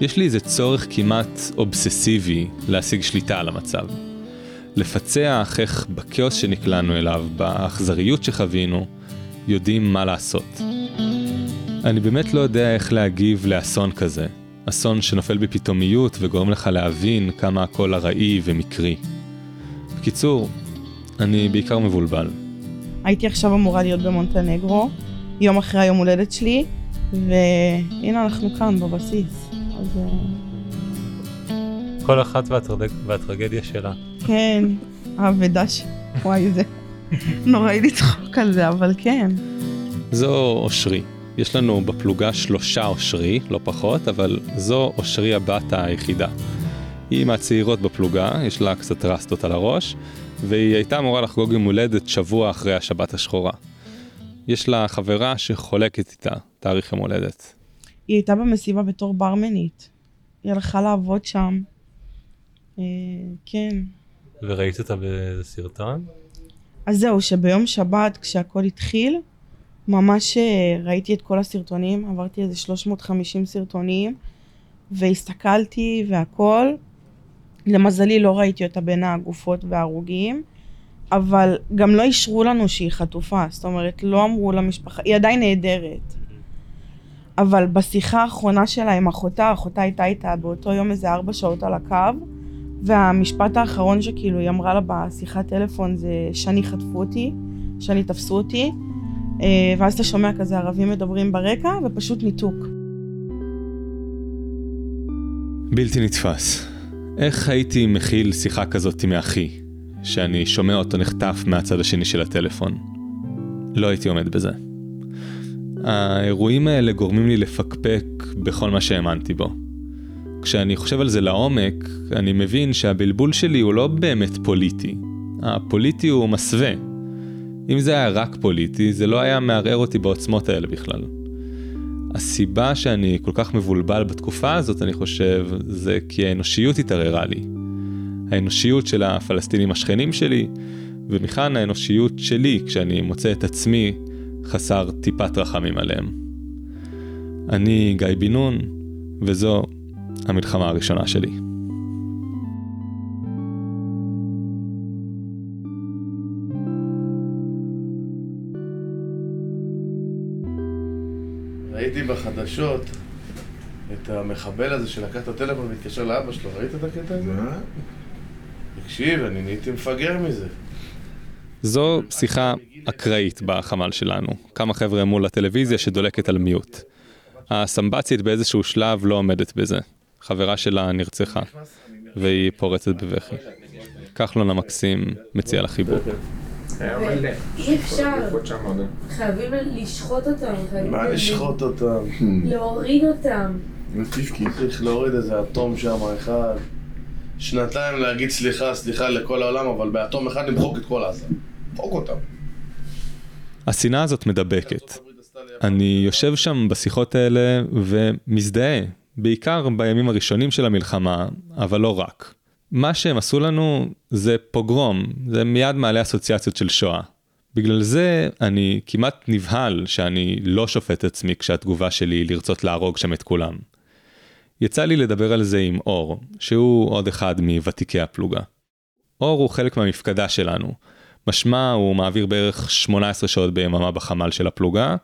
יש לי איזה צורך כמעט אובססיבי להשיג שליטה על המצב. לפצח איך בכאוס שנקלענו אליו, באכזריות שחווינו, יודעים מה לעשות. אני באמת לא יודע איך להגיב לאסון כזה. אסון שנופל בפתאומיות וגורם לך להבין כמה הכל ארעי ומקרי. בקיצור, אני בעיקר מבולבל. הייתי עכשיו אמורה להיות במונטנגרו, יום אחרי היום הולדת שלי, והנה אנחנו כאן בבסיס. אז... אה, כל אחת והטרג... והטרגדיה שלה. כן, האבדה ש... וואי, זה נוראי לצחוק על זה, אבל כן. זו אושרי. יש לנו בפלוגה שלושה אושרי, לא פחות, אבל זו אושרי הבת היחידה. היא מהצעירות בפלוגה, יש לה קצת רסטות על הראש, והיא הייתה אמורה לחגוג יום הולדת שבוע אחרי השבת השחורה. יש לה חברה שחולקת איתה תאריך יום הולדת. היא הייתה במסיבה בתור ברמנית. היא הלכה לעבוד שם. אה, כן. וראית אותה באיזה סרטון? אז זהו, שביום שבת, כשהכל התחיל, ממש אה, ראיתי את כל הסרטונים, עברתי איזה 350 סרטונים, והסתכלתי והכל. למזלי לא ראיתי אותה בין הגופות וההרוגים, אבל גם לא אישרו לנו שהיא חטופה, זאת אומרת, לא אמרו למשפחה, היא עדיין נהדרת. אבל בשיחה האחרונה שלה עם אחותה, אחותה הייתה איתה באותו יום איזה ארבע שעות על הקו, והמשפט האחרון שכאילו היא אמרה לה בשיחת טלפון זה שאני חטפו אותי, שאני תפסו אותי, אה, ואז אתה שומע כזה ערבים מדברים ברקע, ופשוט ניתוק. בלתי נתפס. איך הייתי מכיל שיחה כזאת מאחי, שאני שומע אותו נחטף מהצד השני של הטלפון? לא הייתי עומד בזה. האירועים האלה גורמים לי לפקפק בכל מה שהאמנתי בו. כשאני חושב על זה לעומק, אני מבין שהבלבול שלי הוא לא באמת פוליטי. הפוליטי הוא מסווה. אם זה היה רק פוליטי, זה לא היה מערער אותי בעוצמות האלה בכלל. הסיבה שאני כל כך מבולבל בתקופה הזאת, אני חושב, זה כי האנושיות התערערה לי. האנושיות של הפלסטינים השכנים שלי, ומכאן האנושיות שלי כשאני מוצא את עצמי חסר טיפת רחמים עליהם. אני גיא בן נון, וזו המלחמה הראשונה שלי. ראיתי בחדשות את המחבל הזה שלקח את הטלפון והתקשר לאבא שלו, ראית את הקטע הזה? תקשיב, אני נהייתי מפגר מזה. זו שיחה אקראית בחמ"ל שלנו. כמה חבר'ה מול הטלוויזיה שדולקת על מיוט. הסמב"צית באיזשהו שלב לא עומדת בזה. חברה שלה נרצחה, והיא פורצת בבכי. כחלון המקסים מציע לה חיבור. אי אפשר, חייבים לשחוט אותם. מה לשחוט אותם? להוריד אותם. צריך להוריד איזה אטום שם אחד. שנתיים להגיד סליחה, סליחה לכל העולם, אבל באטום אחד למחוק את כל עזה. למחוק אותם. השנאה הזאת מדבקת. אני יושב שם בשיחות האלה ומזדהה, בעיקר בימים הראשונים של המלחמה, אבל לא רק. מה שהם עשו לנו זה פוגרום, זה מיד מעלה אסוציאציות של שואה. בגלל זה אני כמעט נבהל שאני לא שופט עצמי כשהתגובה שלי היא לרצות להרוג שם את כולם. יצא לי לדבר על זה עם אור, שהוא עוד אחד מוותיקי הפלוגה. אור הוא חלק מהמפקדה שלנו. משמע הוא מעביר בערך 18 שעות ביממה בחמ"ל של הפלוגה,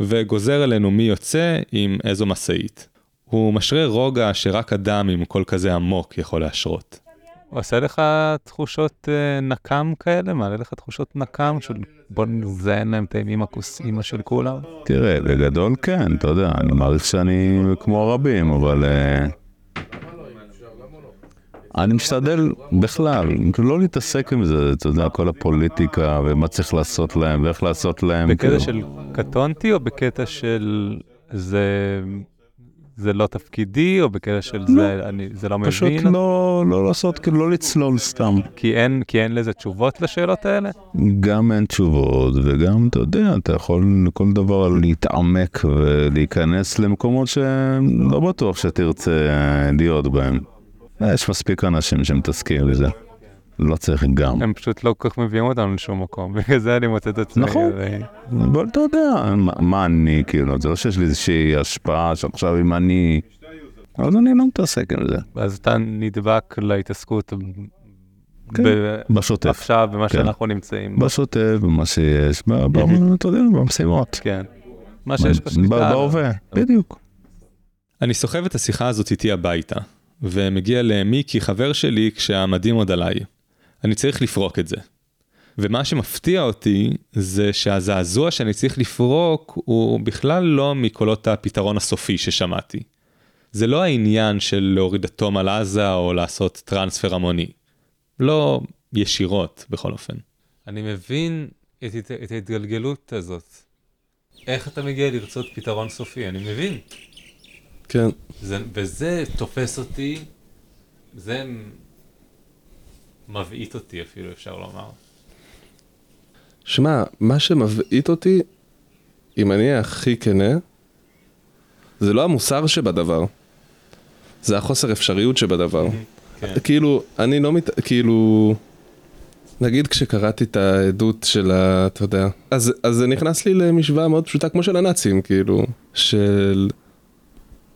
וגוזר עלינו מי יוצא עם איזו משאית. הוא משרה רוגע שרק אדם עם קול כזה עמוק יכול להשרות. הוא עושה לך תחושות אה, נקם כאלה? מעלה לך תחושות נקם של בוא נזיין להם את האימא כוס אימא של כולם? תראה, בגדול כן, אתה יודע, אני מעריך שאני כמו רבים, אבל... אה, אני משתדל בכלל, לא להתעסק עם זה, אתה יודע, כל הפוליטיקה ומה צריך לעשות להם ואיך לעשות להם. בקטע כאילו. של קטונתי או בקטע של זה זה לא תפקידי, או בקטע של זה, אני, זה לא פשוט מבין? לא, לא לעשות, כאילו לא לצלול סתם. כי אין, כי אין לזה תשובות לשאלות האלה? גם אין תשובות, וגם, אתה יודע, אתה יכול לכל דבר להתעמק ולהיכנס למקומות שלא בטוח שתרצה להיות בהם. יש מספיק אנשים שמתעסקים בזה. לא צריך גם. הם פשוט לא כל כך מביאים אותנו לשום מקום, בגלל זה אני מוצא את עצמי. נכון. אבל אתה יודע, מה, אני, כאילו, זה לא שיש לי איזושהי השפעה שעכשיו אם אני אז אני לא מתעסק עם זה. אז אתה נדבק להתעסקות כן, ב- בשוטף. עכשיו, במה כן. שאנחנו נמצאים. בשוטף, במה שיש, אתה יודע, במשימות. כן. מה שיש לך שליטה. ב- עליו. בהווה, בדיוק. אני סוחב את השיחה הזאת איתי הביתה, ומגיע למיקי, חבר שלי, כשהמדים עוד עליי. אני צריך לפרוק את זה. ומה שמפתיע אותי, זה שהזעזוע שאני צריך לפרוק, הוא בכלל לא מקולות הפתרון הסופי ששמעתי. זה לא העניין של להוריד אטום על עזה או לעשות טרנספר המוני. לא ישירות, בכל אופן. אני מבין את, את, ההתגלגלות הזאת. איך אתה מגיע לרצות פתרון סופי? אני מבין. כן. זה, וזה תופס אותי, זה מבעית אותי אפילו, אפשר לומר. שמע, מה שמבעית אותי, אם אני אהיה הכי כנה, זה לא המוסר שבדבר. זה החוסר אפשריות שבדבר. כן. כאילו, אני לא מת... כאילו... נגיד כשקראתי את העדות של ה... אתה יודע. אז, אז זה נכנס לי למשוואה מאוד פשוטה, כמו של הנאצים, כאילו. של...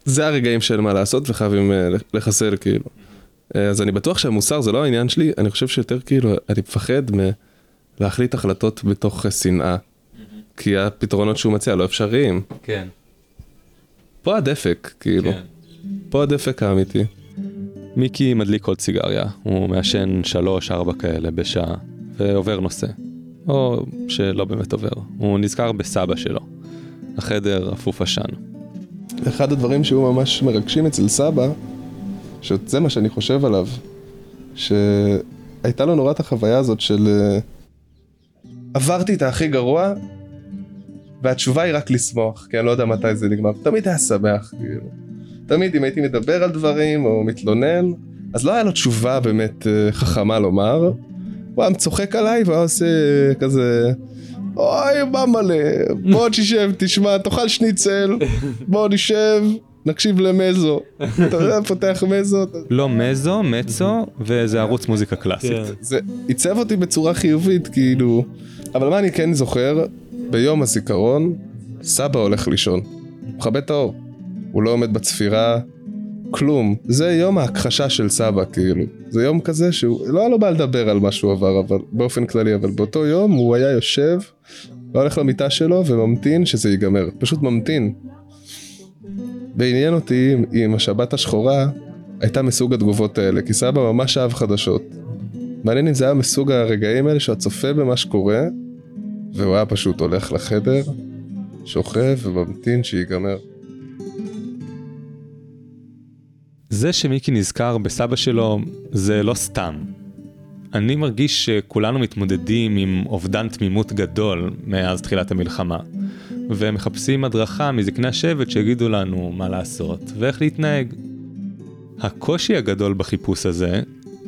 זה הרגעים של מה לעשות וחייבים אה, לחסל, כאילו. אה, אז אני בטוח שהמוסר זה לא העניין שלי, אני חושב שיותר כאילו, אני מפחד מלהחליט החלטות בתוך אה, שנאה. כי הפתרונות שהוא מציע לא אפשריים. כן, פה הדפק, כאילו. כן. פה הדפק האמיתי. מיקי מדליק עוד סיגריה, הוא מעשן שלוש, ארבע כאלה בשעה, ועובר נושא. או שלא באמת עובר, הוא נזכר בסבא שלו. החדר אפוף עשן. אחד הדברים שהיו ממש מרגשים אצל סבא, שזה מה שאני חושב עליו, שהייתה לו נורא את החוויה הזאת של אה, עברתי את הכי גרוע, והתשובה היא רק לשמוח, כי אני לא יודע מתי זה נגמר. תמיד היה שמח, כאילו. תמיד אם הייתי מדבר על דברים או מתלונן, אז לא היה לו תשובה באמת אה, חכמה לומר. הוא היה צוחק עליי והיה עושה כזה, אוי, מה מלא, בוא תשב, תשמע, תאכל שניצל, בוא נשב, נקשיב למזו. אתה יודע, פותח מזו, לא מזו, מצו, וזה ערוץ מוזיקה קלאסית. זה עיצב אותי בצורה חיובית, כאילו. אבל מה אני כן זוכר? ביום הזיכרון, סבא הולך לישון. הוא מכבה את האור. הוא לא עומד בצפירה, כלום. זה יום ההכחשה של סבא, כאילו. זה יום כזה שהוא, לא היה לו בעיה לדבר על מה שהוא עבר, אבל באופן כללי, אבל באותו יום הוא היה יושב, לא הולך למיטה שלו וממתין שזה ייגמר. פשוט ממתין. ועניין אותי אם- אם השבת השחורה הייתה מסוג התגובות האלה, כי סבא ממש אהב חדשות. מעניין אם זה היה מסוג הרגעים האלה שאתה צופה במה שקורה, והוא היה פשוט הולך לחדר, שוכב וממתין שיגמר. זה שמיקי נזכר בסבא שלו זה לא סתם. אני מרגיש שכולנו מתמודדים עם אובדן תמימות גדול מאז תחילת המלחמה, ומחפשים הדרכה מזקני השבט שיגידו לנו מה לעשות ואיך להתנהג. הקושי הגדול בחיפוש הזה,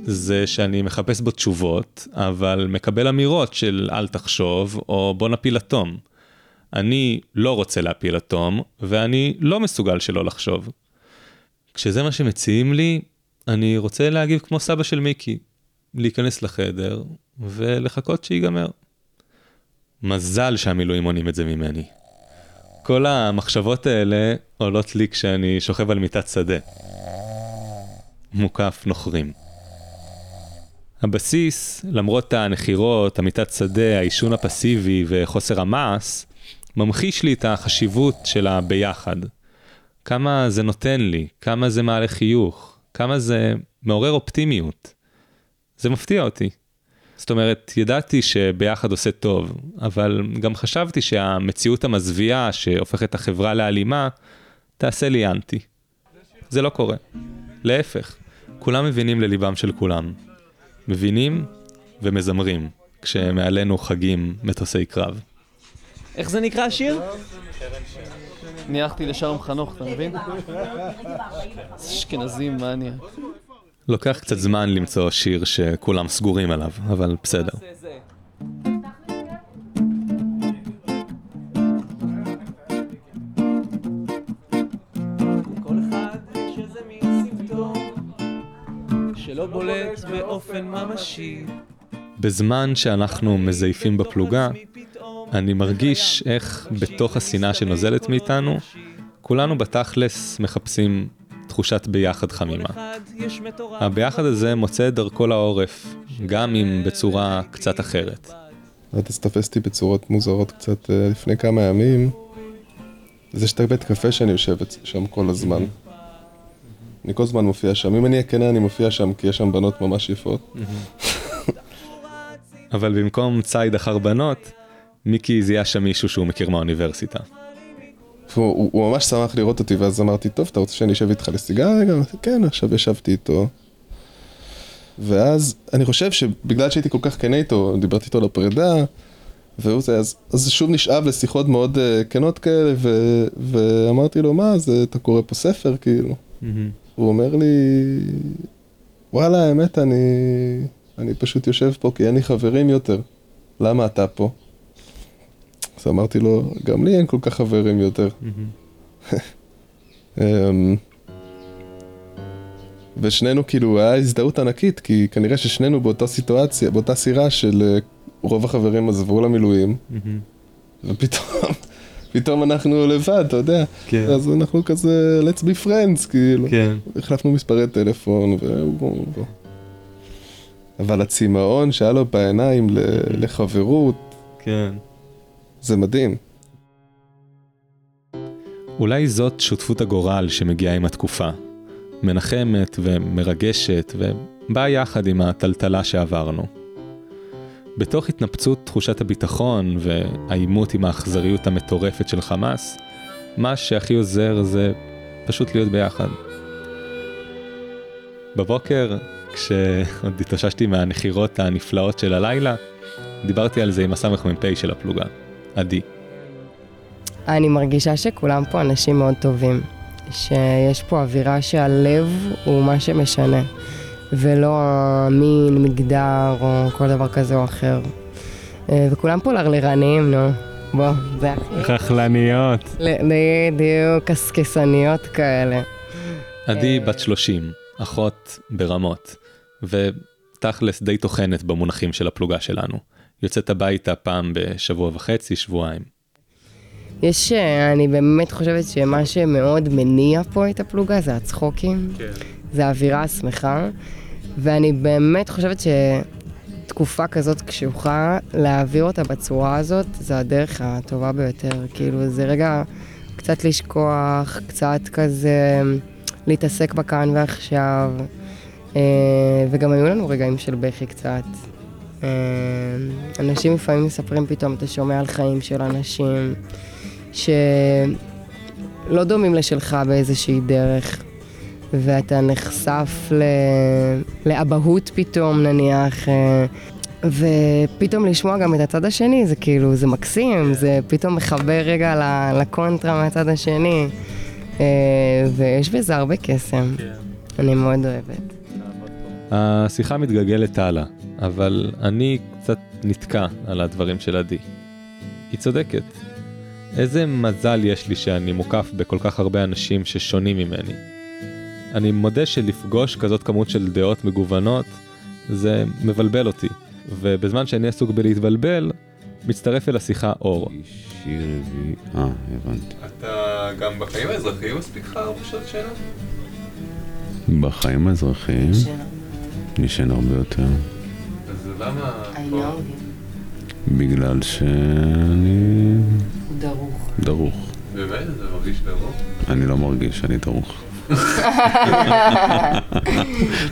זה שאני מחפש בו תשובות, אבל מקבל אמירות של אל תחשוב, או בוא נפיל אטום. אני לא רוצה להפיל אטום, ואני לא מסוגל שלא לחשוב. כשזה מה שמציעים לי, אני רוצה להגיב כמו סבא של מיקי, להיכנס לחדר ולחכות שיגמר. מזל שהמילואים מונעים את זה ממני. כל המחשבות האלה עולות לי כשאני שוכב על מיטת שדה. מוקף נוכרים. הבסיס, למרות הנחירות, המיטת שדה, העישון הפסיבי וחוסר המעש, ממחיש לי את החשיבות של הביחד. כמה זה נותן לי, כמה זה מעלה חיוך, כמה זה מעורר אופטימיות. זה מפתיע אותי. זאת אומרת, ידעתי שביחד עושה טוב, אבל גם חשבתי שהמציאות המזוויעה שהופכת את החברה לאלימה, תעשה לי אנטי. זה לא קורה. להפך, כולם מבינים לליבם של כולם. מבינים ומזמרים, כשמעלינו חגים מטוסי קרב. איך זה נקרא השיר? ניחתי לשלום חנוך, אתה מבין? אשכנזים, מה אני... לוקח קצת זמן למצוא שיר שכולם סגורים עליו, אבל בסדר. שלא בולט באופן ממשי. בזמן שאנחנו מזייפים בפלוגה, אני מרגיש איך בתוך השנאה שנוזלת מאיתנו, כולנו בתכלס מחפשים תחושת ביחד חמימה. הביחד הזה מוצא את דרכו לעורף, גם אם בצורה קצת אחרת. אתה תופס אותי בצורות מוזרות קצת אה, לפני כמה ימים. זה שאתה בית קפה שאני יושב שם כל הזמן. אני כל הזמן מופיע שם. אם אני אהיה כן אני מופיע שם כי יש שם בנות ממש יפות. אבל במקום ציד אחר בנות, מיקי זיהה שם מישהו שהוא מכיר מהאוניברסיטה. הוא, הוא, ממש שמח לראות אותי ואז אמרתי, טוב, אתה רוצה שאני אשב איתך לסיגריה רגע? אמרתי, כן, עכשיו ישבתי איתו. ואז אני חושב שבגלל שהייתי כל כך כן איתו, דיברתי איתו על הפרידה, והוא זה, אז, אז שוב נשאב לשיחות מאוד uh, כנות כאלה, ו, ואמרתי לו, מה, זה, אתה קורא פה ספר, כאילו? הוא אומר לי, וואלה, האמת, אני, אני פשוט יושב פה כי אין לי חברים יותר. למה אתה פה? אז אמרתי לו, גם לי אין כל כך חברים יותר. אמ, ושנינו כאילו, היה הזדהות ענקית, כי כנראה ששנינו באותה סיטואציה, באותה סירה של אה, רוב החברים עזבו למילואים, ופתאום, פתאום אנחנו לבד, אתה יודע. כן. אז אנחנו כזה, let's be friends, כאילו. כן. החלפנו מספרי טלפון, והוא... אבל הצמאון שהיה לו בעיניים לחברות, כן. זה מדהים. אולי זאת שותפות הגורל שמגיעה עם התקופה. מנחמת ומרגשת ובאה יחד עם הטלטלה שעברנו. בתוך התנפצות תחושת הביטחון והעימות עם האכזריות המטורפת של חמאס, מה שהכי עוזר זה פשוט להיות ביחד. בבוקר, כשעוד התאוששתי מהנחירות הנפלאות של הלילה, דיברתי על זה עם הסמ"פ של הפלוגה, עדי. אני מרגישה שכולם פה אנשים מאוד טובים. שיש פה אווירה שהלב הוא מה שמשנה, ולא המין, מגדר או כל דבר כזה או אחר. אה, וכולם פה לרלרנים, נו. בוא, זה הכי... רכלניות. ל- בדיוק, קסקסניות כאלה. עדי בת 30, אחות ברמות, ותכלס די טוחנת במונחים של הפלוגה שלנו. יוצאת הביתה פעם בשבוע וחצי, שבועיים. יש, אה, אני באמת חושבת שמה שמאוד מניע פה את הפלוגה זה הצחוקים. כן. זה האווירה השמחה, ואני באמת חושבת שתקופה כזאת קשוחה, להעביר אותה בצורה הזאת, זה הדרך הטובה ביותר. כאילו, זה רגע קצת לשכוח, קצת כזה להתעסק בכאן ועכשיו, אה, וגם היו לנו רגעים של בכי קצת. אה, אנשים לפעמים מספרים פתאום, אתה שומע על חיים של אנשים שלא דומים לשלך באיזושהי דרך. ואתה נחשף ל... לאבהות פתאום נניח, אה, ופתאום לשמוע גם את הצד השני, זה כאילו, זה מקסים, זה פתאום מחבר רגע לקונטרה מהצד השני, אה, ויש בזה הרבה קסם. אני מאוד אוהבת. השיחה מתגלגלת הלאה, אבל אני קצת נתקע על הדברים של עדי. היא צודקת. איזה מזל יש לי שאני מוקף בכל כך הרבה אנשים ששונים ממני. אני מודה שלפגוש כזאת כמות של דעות מגוונות, זה מבלבל אותי. ובזמן שאני עסוק בלהתבלבל, מצטרף אל השיחה אור. שיר רביעי, אה, הבנתי. אתה גם בחיים האזרחיים מספיק לך בשעות שינה? בחיים האזרחיים ישן הרבה יותר, למה... בגלל שאני דרוך. דרוך. באמת? זה מרגיש ברור? אני לא מרגיש, אני דרוך.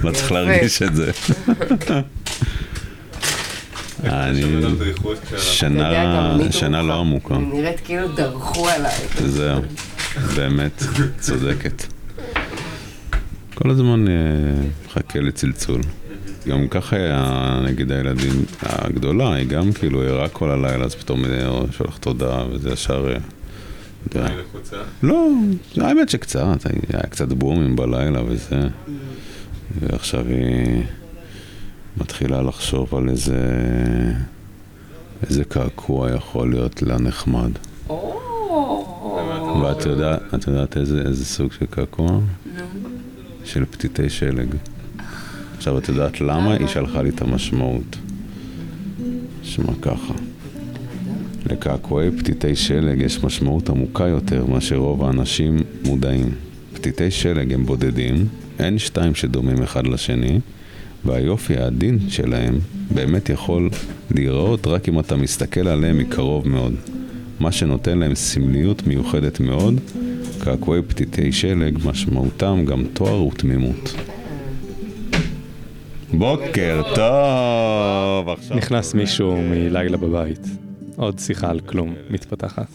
לא צריך להרגיש את זה. אני שנה, שנה לא עמוקה, נראית כאילו דרכו עליי. זהו, באמת, צודקת. כל הזמן אה, מחכה לצלצול. גם ככה היה, נגיד הילדים, הגדולה, היא גם כאילו ערה כל הלילה, אז פתאום אה, שולחת הודעה, וזה ישר... אה. לא, האמת שקצת, היה קצת בומים בלילה וזה. ועכשיו היא מתחילה לחשוב על איזה... איזה קעקוע יכול להיות לה נחמד. ואת יודעת, איזה סוג של קעקוע? של פתיתי שלג. עכשיו את יודעת למה? היא שלחה לי את המשמעות. שמע ככה. לקעקועי פתיתי שלג יש משמעות עמוקה יותר מאשר רוב האנשים מודעים. פתיתי שלג הם בודדים, אין שתיים שדומים אחד לשני, והיופי העדין שלהם באמת יכול להיראות רק אם אתה מסתכל עליהם מקרוב מאוד. מה שנותן להם סמליות מיוחדת מאוד, קעקועי פתיתי שלג משמעותם גם תואר ותמימות. בוקר טוב! עכשיו... נכנס מישהו מלילה בבית. עוד שיחה על כלום מתפתחת.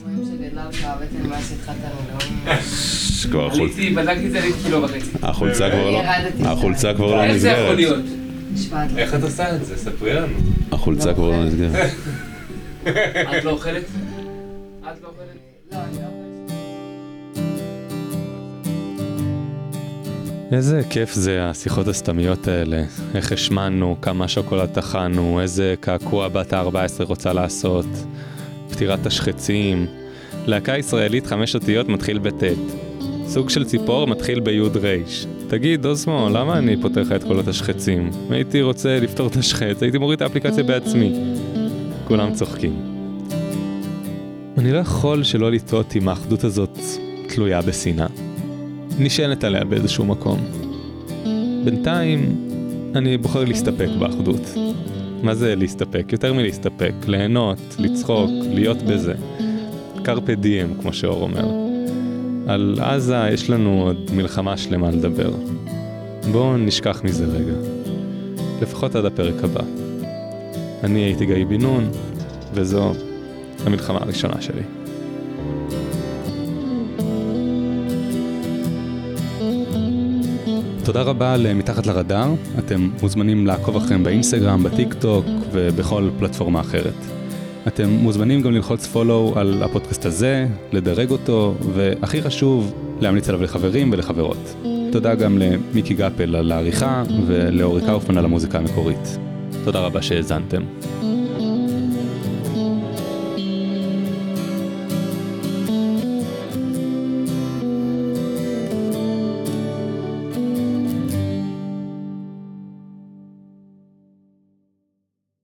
כבר החול- עליתי, בדקתי את זה, עליתי קילו וחצי. החולצה כבר לא... החולצה כבר לא איך זה יכול נסגרת. להיות? איך את עושה את זה? ספרי לנו. החולצה כבר לא נסגרת. את לא אוכלת? את לא אוכלת? לא, אני לא איזה כיף זה השיחות הסתמיות האלה. איך השמנו, כמה שוקולד טחנו, איזה קעקוע בת ה-14 רוצה לעשות, פטירת השחצים. להקה ישראלית חמש אותיות מתחיל בט'. סוג של ציפור מתחיל ביוד רייש. תגיד, אוסמו, למה אני פותר לך את קולות השחצים? אם הייתי רוצה לפתור את השחץ, הייתי מוריד את האפליקציה בעצמי. כולם צוחקים. אני לא יכול שלא לטעות אם האחדות הזאת תלויה בשנאה. נשענת עליה באיזשהו מקום. בינתיים, אני בוחר להסתפק באחדות. מה זה להסתפק? יותר מלהסתפק, ליהנות, לצחוק, להיות בזה. קרפה דיאם, כמו שאור אומר. על עזה יש לנו עוד מלחמה שלמה לדבר. בואו נשכח מזה רגע. לפחות עד הפרק הבא. אני הייתי גיא בן נון, וזו המלחמה הראשונה שלי. תודה רבה ל"מתחת לרדאר", אתם מוזמנים לעקוב אחריהם באינסטגרם, בטיק טוק ובכל פלטפורמה אחרת. אתם מוזמנים גם ללחוץ פולו על הפודקאסט הזה, לדרג אותו, והכי חשוב, להמליץ עליו לחברים ולחברות. תודה גם למיקי גפל על העריכה ולאורי קאופמן על המוזיקה המקורית. תודה רבה שהאזנתם.